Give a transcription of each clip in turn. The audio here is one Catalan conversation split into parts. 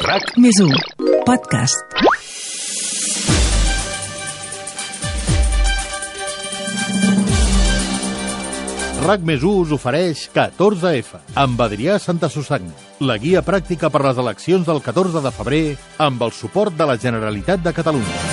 RAC més 1 podcast. RAC més 1 us ofereix 14F amb Adrià Santa Susanna, la guia pràctica per les eleccions del 14 de febrer amb el suport de la Generalitat de Catalunya.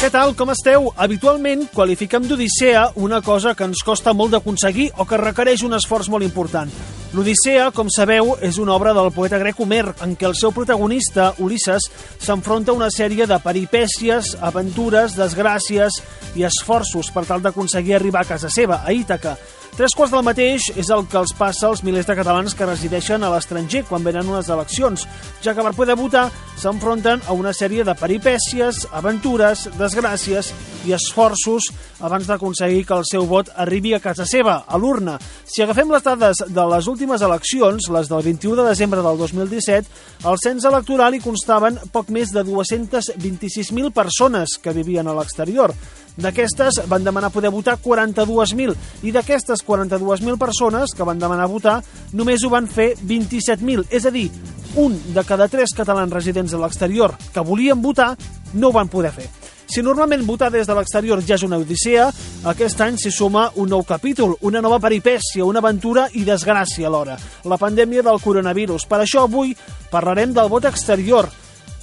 Què tal, com esteu? Habitualment qualifiquem d'odissea una cosa que ens costa molt d'aconseguir o que requereix un esforç molt important. L'Odissea, com sabeu, és una obra del poeta grec Homer, en què el seu protagonista, Ulisses, s'enfronta a una sèrie de peripècies, aventures, desgràcies i esforços per tal d'aconseguir arribar a casa seva, a Ítaca, Tres quarts del mateix és el que els passa als milers de catalans que resideixen a l'estranger quan venen unes eleccions, ja que per poder votar s'enfronten a una sèrie de peripècies, aventures, desgràcies i esforços abans d'aconseguir que el seu vot arribi a casa seva, a l'urna. Si agafem les dades de les últimes eleccions, les del 21 de desembre del 2017, al cens electoral hi constaven poc més de 226.000 persones que vivien a l'exterior. D'aquestes van demanar poder votar 42.000 i d'aquestes 42.000 persones que van demanar votar només ho van fer 27.000, és a dir, un de cada tres catalans residents a l'exterior que volien votar no ho van poder fer. Si normalment votar des de l'exterior ja és una odissea, aquest any s'hi suma un nou capítol, una nova peripècia, una aventura i desgràcia alhora, la pandèmia del coronavirus. Per això avui parlarem del vot exterior,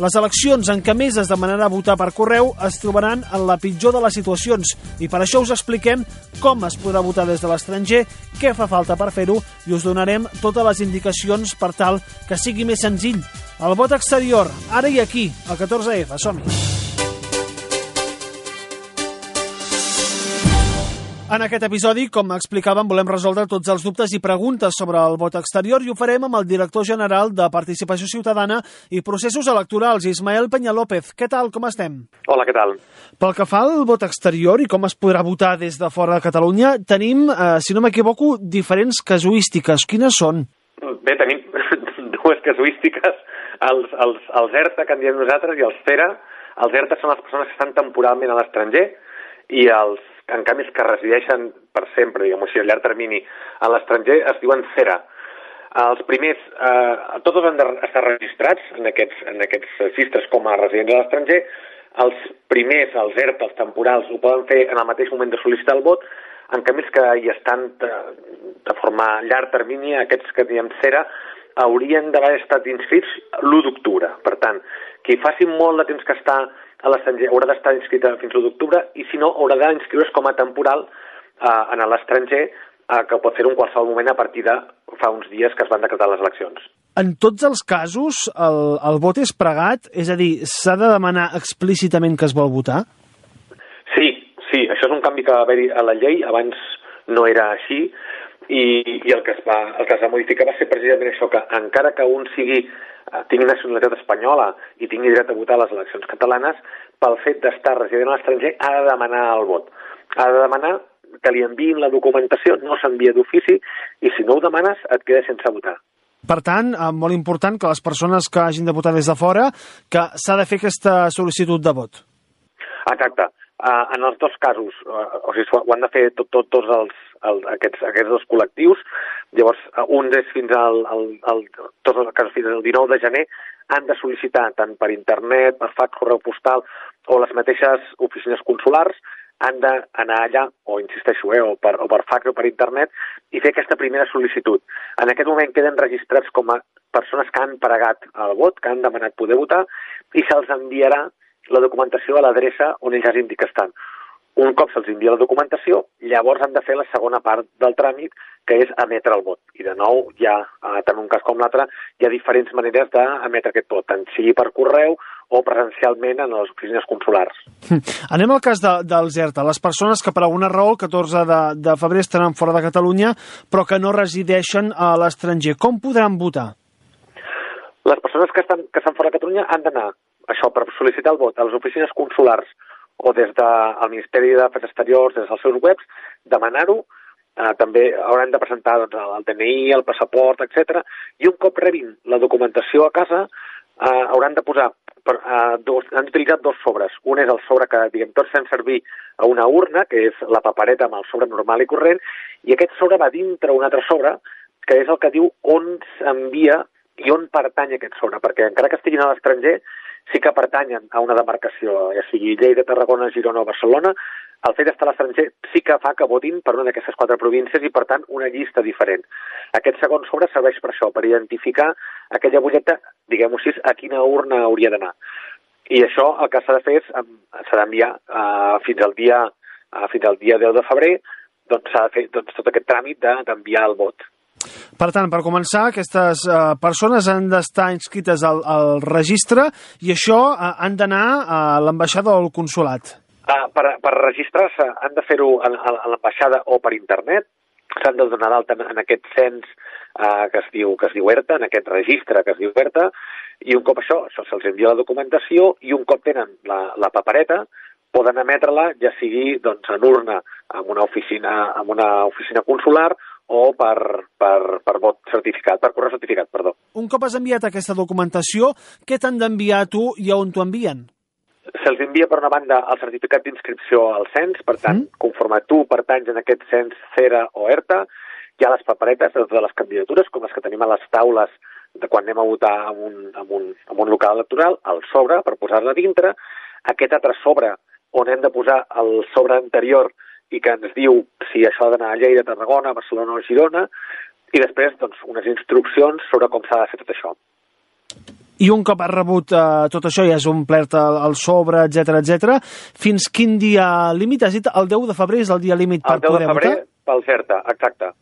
les eleccions en què més es demanarà votar per correu es trobaran en la pitjor de les situacions i per això us expliquem com es podrà votar des de l'estranger, què fa falta per fer-ho i us donarem totes les indicacions per tal que sigui més senzill. El vot exterior, ara i aquí, al 14F, som-hi! En aquest episodi, com explicàvem, volem resoldre tots els dubtes i preguntes sobre el vot exterior i ho farem amb el director general de Participació Ciutadana i Processos Electorals, Ismael Peñalópez. Què tal, com estem? Hola, què tal? Pel que fa al vot exterior i com es podrà votar des de fora de Catalunya, tenim, eh, si no m'equivoco, diferents casuístiques. Quines són? Bé, tenim dues casuístiques. Els, els, els ERTA, que en diem nosaltres, i els CERA. Els ERTA són les persones que estan temporalment a l'estranger i els en canvi, que resideixen per sempre, diguem-ho així, a llarg termini a l'estranger, es diuen CERA. Els primers, eh, tots han d'estar registrats en aquests, en aquests registres com a residents a l'estranger. Els primers, els ERP, els temporals, ho poden fer en el mateix moment de sol·licitar el vot. En canvi, que hi estan de, de forma llarg termini, aquests que diem CERA, haurien d'haver estat inscrits l'1 d'octubre. Per tant, qui faci molt de temps que està a l'estranger haurà d'estar inscrita fins l'1 d'octubre i si no haurà d'inscriure's com a temporal eh, en l'estranger eh, que pot fer-ho en qualsevol moment a partir de fa uns dies que es van decretar les eleccions. En tots els casos el, el vot és pregat? És a dir, s'ha de demanar explícitament que es vol votar? Sí, sí, això és un canvi que va haver-hi a la llei, abans no era així, i, i el, que es va, el que es va modificar va ser precisament això, que encara que un sigui Eh, tingui nacionalitat espanyola i tingui dret a votar a les eleccions catalanes, pel fet d'estar resident a l'estranger ha de demanar el vot. Ha de demanar que li enviïn la documentació, no s'envia d'ofici, i si no ho demanes et quedes sense votar. Per tant, eh, molt important que les persones que hagin de votar des de fora, que s'ha de fer aquesta sol·licitud de vot. Exacte. Uh, en els dos casos, uh, o sigui, ho han de fer tot, tot, tots els, el, aquests, aquests dos col·lectius, llavors uh, un és fins al, al, al, tots els casos fins al 19 de gener, han de sol·licitar tant per internet, per fax, correu postal o les mateixes oficines consulars, han d'anar allà, o insisteixo, eh, o, per, o per fax o per internet, i fer aquesta primera sol·licitud. En aquest moment queden registrats com a persones que han pregat el vot, que han demanat poder votar, i se'ls enviarà la documentació a l'adreça on ells hagin dit que estan. Un cop se'ls envia la documentació, llavors han de fer la segona part del tràmit, que és emetre el vot. I de nou, ja, tant un cas com l'altre, hi ha diferents maneres d'emetre aquest vot, tant sigui per correu o presencialment en les oficines consulars. Anem al cas de, dels ERTA, les persones que per alguna raó el 14 de, de febrer estaran fora de Catalunya però que no resideixen a l'estranger. Com podran votar? Les persones que estan, que estan fora de Catalunya han d'anar això, per sol·licitar el vot a les oficines consulars o des del Ministeri d'Afers Exteriors, des dels seus webs, demanar-ho, eh, també hauran de presentar doncs, el DNI, el passaport, etc. I un cop rebin la documentació a casa, eh, hauran de posar, per, eh, dos, han utilitzat dos sobres. Un és el sobre que, diguem, tots fem servir a una urna, que és la papereta amb el sobre normal i corrent, i aquest sobre va dintre un altre sobre, que és el que diu on s'envia i on pertany aquest sobre, perquè encara que estiguin a l'estranger, sí que pertanyen a una demarcació, ja sigui Lleida, Tarragona, Girona o Barcelona, el fet d'estar a l'estranger sí que fa que votin per una d'aquestes quatre províncies i, per tant, una llista diferent. Aquest segon sobre serveix per això, per identificar aquella butlleta, diguem-ho així, a quina urna hauria d'anar. I això el que s'ha de fer és, s'ha d'enviar uh, fins al dia uh, fins al dia 10 de febrer, doncs s'ha de fer doncs, tot aquest tràmit d'enviar el vot. Per tant, per començar, aquestes uh, persones han d'estar inscrites al, al registre i això uh, han d'anar a l'ambaixada o al consulat. Uh, per, per registrar-se han de fer-ho a, a, a l'ambaixada o per internet, s'han de donar d'alta en aquest cens uh, que es diu que es diu ERTA, en aquest registre que es diu ERTA, i un cop això, això se'ls envia la documentació i un cop tenen la, la papereta, poden emetre-la ja sigui doncs, en urna en una oficina, en una oficina consular o per, per, per vot certificat, per correu certificat, perdó. Un cop has enviat aquesta documentació, què t'han d'enviar tu i on t'ho envien? Se'ls envia, per una banda, el certificat d'inscripció al cens, per tant, mm. conforme tu pertanys en aquest cens CERA o ERTA, hi ha les paperetes de les candidatures, com les que tenim a les taules de quan anem a votar en un, en un, en un local electoral, el sobre, per posar-la dintre, aquest altre sobre, on hem de posar el sobre anterior i que ens diu si això ha d'anar a Lleida, Tarragona, Barcelona o Girona, i després doncs, unes instruccions sobre com s'ha de fer tot això. I un cop has rebut eh, tot això i has omplert el, el sobre, etc etc, fins quin dia límit? Has dit el 10 de febrer és el dia límit per poder votar? El 10 de febrer, pel CERTA, exacte.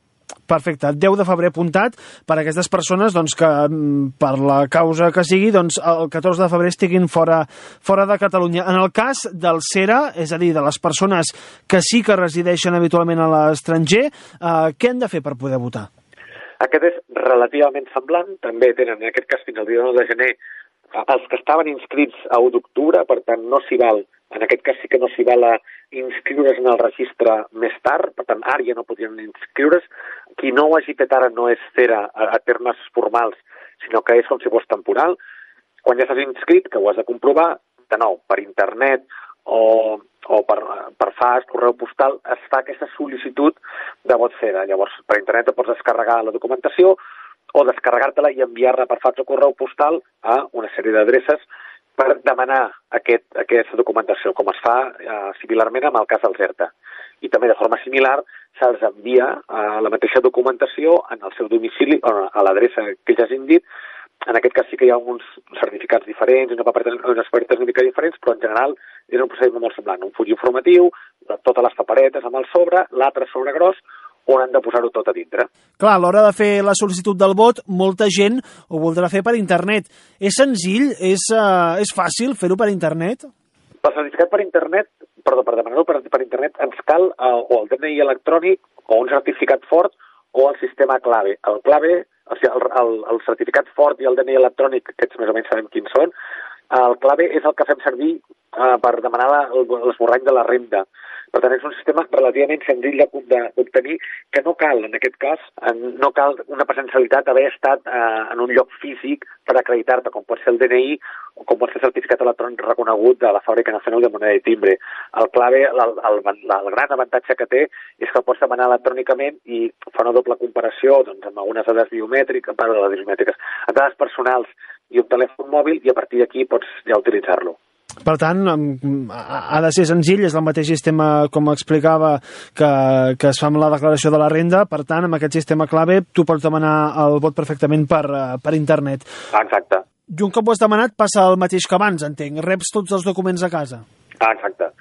Perfecte, 10 de febrer apuntat per a aquestes persones doncs, que mm, per la causa que sigui doncs, el 14 de febrer estiguin fora, fora de Catalunya. En el cas del CERA, és a dir, de les persones que sí que resideixen habitualment a l'estranger, eh, què han de fer per poder votar? Aquest és relativament semblant, també tenen en aquest cas fins al dia 9 de gener els que estaven inscrits a 1 d'octubre, per tant no s'hi val, en aquest cas sí que no s'hi val a inscriure's en el registre més tard, per tant ara ja no podrien inscriure's. Qui no ho hagi fet ara no és cera a, a termes formals, sinó que és com si fos temporal. Quan ja estàs inscrit, que ho has de comprovar, de nou, per internet o, o per, per FAS, correu postal, es fa aquesta sol·licitud de vot cera. Llavors, per internet et pots descarregar la documentació o descarregar-te-la i enviar-la per fax o correu postal a una sèrie d'adreces per demanar aquest, aquesta documentació, com es fa eh, similarment amb el cas del CERTA. I també de forma similar se'ls envia eh, la mateixa documentació en el seu domicili o a l'adreça que ja hagin dit en aquest cas sí que hi ha uns certificats diferents, unes paperetes, unes paperetes una mica diferents, però en general és un procediment molt semblant. Un full informatiu, totes les paperetes amb el sobre, l'altre sobre gros, on han de posar-ho tot a dintre. Clar, a l'hora de fer la sol·licitud del vot, molta gent ho voldrà fer per internet. És senzill? És, uh, és fàcil fer-ho per internet? Per certificat per internet, perdó, per demanar-ho per, per internet, ens cal uh, o el DNI electrònic o un certificat fort o el sistema clave. El clave o sigui, el, el, el certificat fort i el DNI electrònic, aquests més o menys sabem quins són, el clave és el que fem servir eh, per demanar l'esborrany de la renda. Per tant, és un sistema relativament senzill d'obtenir que no cal, en aquest cas, no cal una presencialitat haver estat eh, en un lloc físic per acreditar-te, com pot ser el DNI o com pot ser el certificat electrònic reconegut de la Fàbrica Nacional de Moneda i Timbre. El clave, el, el, el, gran avantatge que té és que el pots demanar electrònicament i fa una doble comparació doncs, amb algunes dades biomètriques, per les biomètriques, dades personals i un telèfon mòbil i a partir d'aquí pots ja utilitzar-lo. Per tant, ha de ser senzill, és el mateix sistema, com explicava, que, que es fa amb la declaració de la renda, per tant, amb aquest sistema clave tu pots demanar el vot perfectament per, eh, per internet. Exacte. I un cop ho has demanat passa el mateix que abans, entenc. Reps tots els documents a casa. Exacte.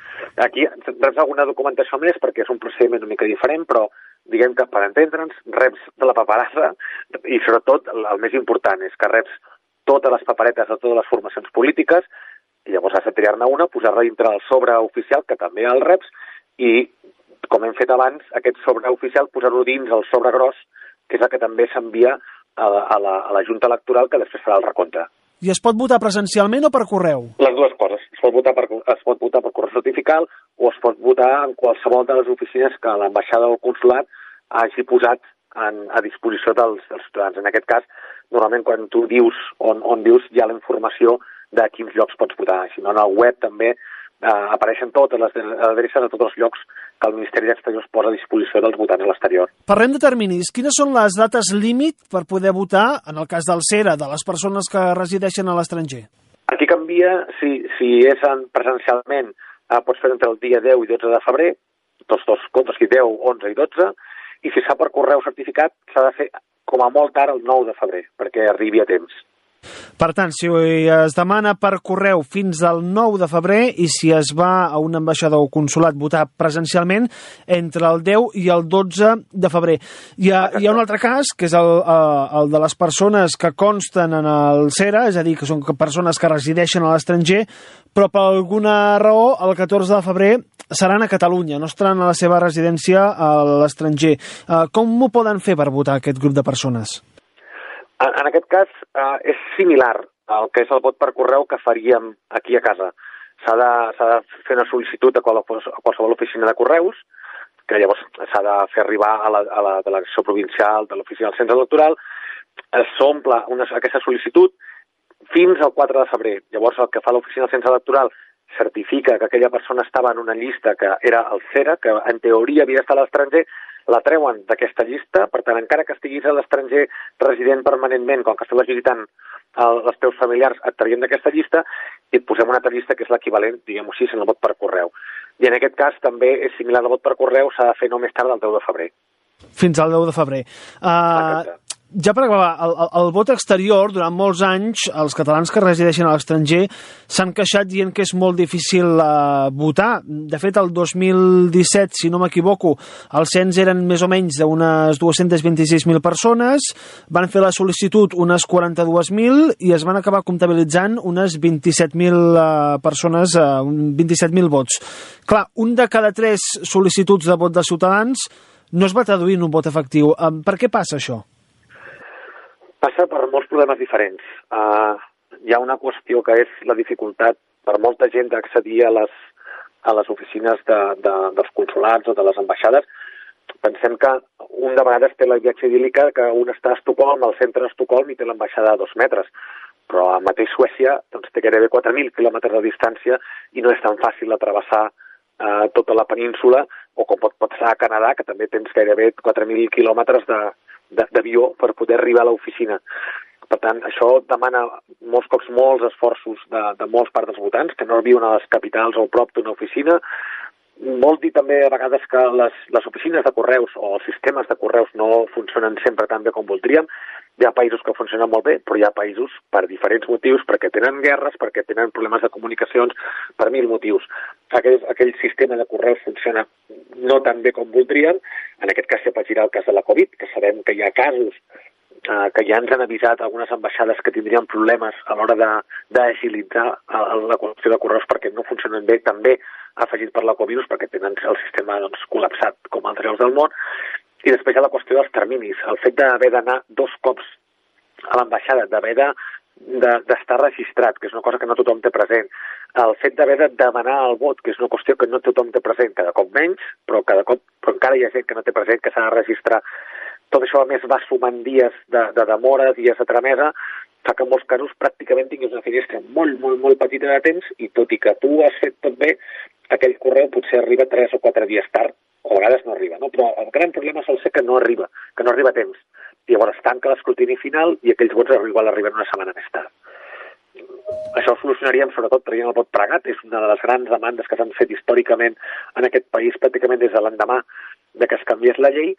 Aquí reps alguna documentació més perquè és un procediment una mica diferent, però diguem que per entendre'ns, reps de la paperassa i sobretot el més important és que reps totes les paperetes de totes les formacions polítiques, i llavors has de triar-ne una, posar-la dintre del sobre oficial, que també el reps, i, com hem fet abans, aquest sobre oficial posar-lo dins el sobre gros, que és el que també s'envia a, la, a, la, a la Junta Electoral, que després farà el recompte. I es pot votar presencialment o per correu? Les dues coses. Es pot votar per, es pot votar per correu certificat o es pot votar en qualsevol de les oficines que l'ambaixada o el consulat hagi posat en, a disposició dels, dels ciutadans. En aquest cas, normalment quan tu dius on, on dius hi ha la informació de quins llocs pots votar. Si no, en el web també eh, apareixen totes les adreces a tots els llocs que el Ministeri d'Exteriors posa a disposició dels votants a l'exterior. Parlem de terminis. Quines són les dates límit per poder votar, en el cas del CERA, de les persones que resideixen a l'estranger? Aquí canvia, si, si és en presencialment, eh, pots fer entre el dia 10 i 12 de febrer, tots dos comptes, 10, 11 i 12, i si s'ha per correu certificat, s'ha de fer com a molt tard el 9 de febrer, perquè arribi a temps. Per tant, si es demana per correu fins al 9 de febrer i si es va a una ambaixada o consulat votar presencialment entre el 10 i el 12 de febrer. Hi ha, hi ha un altre cas, que és el, eh, el de les persones que consten en el CERA, és a dir, que són persones que resideixen a l'estranger, però per alguna raó el 14 de febrer seran a Catalunya, no estaran a la seva residència a l'estranger. Eh, com ho poden fer per votar aquest grup de persones? En, en aquest cas eh, és similar al que és el vot per correu que faríem aquí a casa. S'ha de, de fer una sol·licitud a qualsevol oficina de correus, que llavors s'ha de fer arribar a la, a la delegació provincial de l'oficina del centre electoral, s'omple aquesta sol·licitud fins al 4 de febrer. Llavors el que fa l'oficina del centre electoral certifica que aquella persona estava en una llista que era el CERA, que en teoria havia d'estar a l'estranger, la treuen d'aquesta llista, per tant, encara que estiguis a l'estranger resident permanentment, com que visitant el, els teus familiars, et traiem d'aquesta llista i et posem una altra llista que és l'equivalent, diguem-ho així, en el vot per correu. I en aquest cas també és similar al vot per correu, s'ha de fer no més tard del 10 de febrer. Fins al 10 de febrer. Uh, ja per acabar, el, el, vot exterior, durant molts anys, els catalans que resideixen a l'estranger s'han queixat dient que és molt difícil uh, votar. De fet, el 2017, si no m'equivoco, els cens eren més o menys d'unes 226.000 persones, van fer la sol·licitud unes 42.000 i es van acabar comptabilitzant unes 27.000 uh, persones, uh, 27.000 vots. Clar, un de cada tres sol·licituds de vot de ciutadans no es va traduir en un vot efectiu. Per què passa això? Passa per molts problemes diferents. Uh, hi ha una qüestió que és la dificultat per molta gent d'accedir a les, a les oficines de, de, dels consulats o de les ambaixades. Pensem que un de vegades té la viatge idíl·lica que un està a Estocolm, al centre d'Estocolm, i té l'ambaixada a dos metres. Però a mateix Suècia doncs, té gairebé 4.000 quilòmetres de distància i no és tan fàcil de travessar eh, tota la península, o com pot passar a Canadà, que també tens gairebé 4.000 quilòmetres de, d'avió per poder arribar a l'oficina. Per tant, això demana molts cops molts esforços de, de molts parts dels votants que no viuen a les capitals o prop d'una oficina. Vol dir també a vegades que les, les oficines de correus o els sistemes de correus no funcionen sempre tan bé com voldríem. Hi ha països que funcionen molt bé, però hi ha països per diferents motius, perquè tenen guerres, perquè tenen problemes de comunicacions, per mil motius. Aquell, aquell sistema de correus funciona no tan bé com voldríem. En aquest cas s'afegirà el cas de la Covid, que sabem que hi ha casos eh, que ja ens han avisat algunes ambaixades que tindrien problemes a l'hora d'agilitzar la qüestió de correus perquè no funcionen bé també afegit per la Covid perquè tenen el sistema doncs, col·lapsat com altres del món i després hi ha la qüestió dels terminis, el fet d'haver d'anar dos cops a l'ambaixada, d'haver de d'estar de, registrat, que és una cosa que no tothom té present. El fet d'haver de demanar el vot, que és una qüestió que no tothom té present, cada cop menys, però cada cop però encara hi ha gent que no té present que s'ha de registrar. Tot això, a més, va sumant dies de, de demora, dies de tramesa, fa que en molts casos pràcticament tinguis una finestra molt, molt, molt petita de temps i tot i que tu has fet tot bé, aquell correu potser arriba 3 o 4 dies tard, a vegades no arriba, no? però el gran problema sol ser que no arriba, que no arriba a temps. I llavors tanca l'escrutini final i aquells vots igual arriben una setmana més tard. Això ho solucionaríem sobretot traient el vot pregat, és una de les grans demandes que s'han fet històricament en aquest país pràcticament des de l'endemà de que es canviés la llei.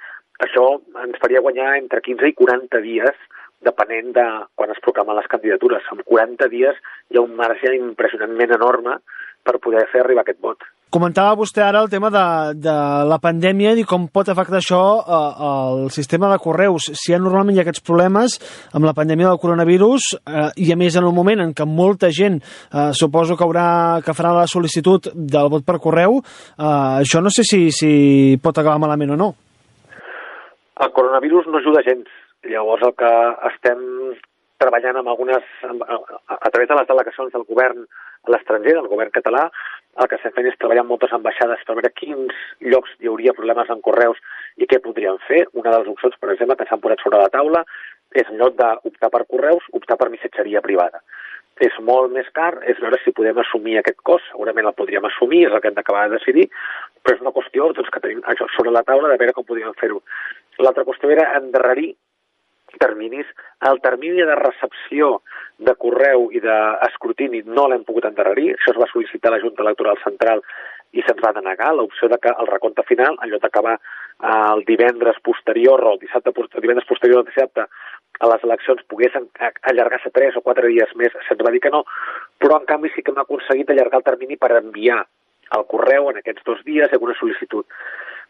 Això ens faria guanyar entre 15 i 40 dies depenent de quan es proclamen les candidatures. En 40 dies hi ha un marge impressionantment enorme per poder fer arribar aquest vot. Comentava vostè ara el tema de, de la pandèmia i com pot afectar això eh, el sistema de correus. Si ja normalment hi ha aquests problemes amb la pandèmia del coronavirus eh, i a més en el moment en què molta gent eh, suposo que haurà que farà la sol·licitud del vot per correu, eh, això no sé si, si pot acabar malament o no. El coronavirus no ajuda gens. Llavors el que estem treballant amb algunes, a, a, a través de les delegacions del govern a l'estranger, del govern català, el que estem fent és treballar amb moltes ambaixades per veure quins llocs hi hauria problemes en correus i què podríem fer. Una de les opcions, per exemple, que s'han posat sobre la taula és en lloc d'optar per correus, optar per missatgeria privada. és molt més car, és veure si podem assumir aquest cost. Segurament el podríem assumir, és el que hem d'acabar de decidir, però és una qüestió doncs, que tenim sobre la taula de veure com podríem fer-ho. L'altra qüestió era endarrerir terminis. El termini de recepció de correu i d'escrutini no l'hem pogut endarrerir. Això es va sol·licitar a la Junta Electoral Central i se'ns va denegar l'opció de que el recompte final, en lloc d'acabar eh, el divendres posterior o el dissabte, el divendres posterior al dissabte a les eleccions poguessin allargar-se tres o quatre dies més, se'ns va dir que no, però en canvi sí que hem aconseguit allargar el termini per enviar el correu en aquests dos dies i alguna sol·licitud.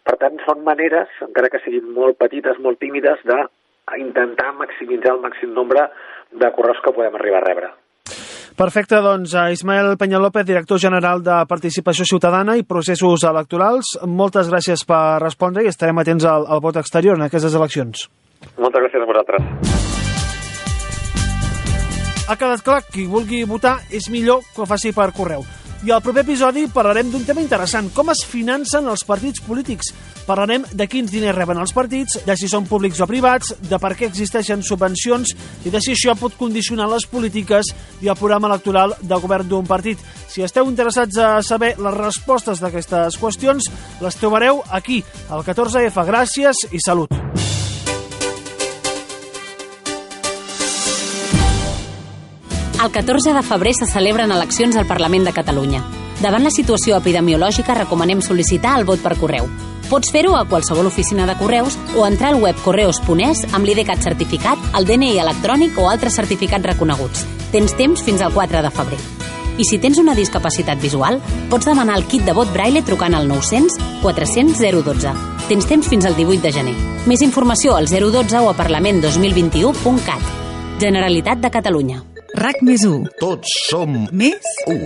Per tant, són maneres, encara que siguin molt petites, molt tímides, de intentar maximitzar el màxim nombre de correus que podem arribar a rebre. Perfecte, doncs, a Ismael Peñalópez, director general de Participació Ciutadana i Processos Electorals, moltes gràcies per respondre i estarem atents al, al vot exterior en aquestes eleccions. Moltes gràcies a vosaltres. Ha quedat clar que qui vulgui votar és millor que ho faci per correu. I al proper episodi parlarem d'un tema interessant, com es financen els partits polítics. Parlarem de quins diners reben els partits, de si són públics o privats, de per què existeixen subvencions i de si això pot condicionar les polítiques i el programa electoral del govern d'un partit. Si esteu interessats a saber les respostes d'aquestes qüestions, les trobareu aquí, al 14F. Gràcies i salut. El 14 de febrer se celebren eleccions al Parlament de Catalunya. Davant la situació epidemiològica recomanem sol·licitar el vot per correu. Pots fer-ho a qualsevol oficina de correus o entrar al web correus.es amb l'IDCAT certificat, el DNI electrònic o altres certificats reconeguts. Tens temps fins al 4 de febrer. I si tens una discapacitat visual, pots demanar el kit de vot braille trucant al 900 400 012. Tens temps fins al 18 de gener. Més informació al 012 o a parlament2021.cat. Generalitat de Catalunya. RAC més 1. Tots som Més u.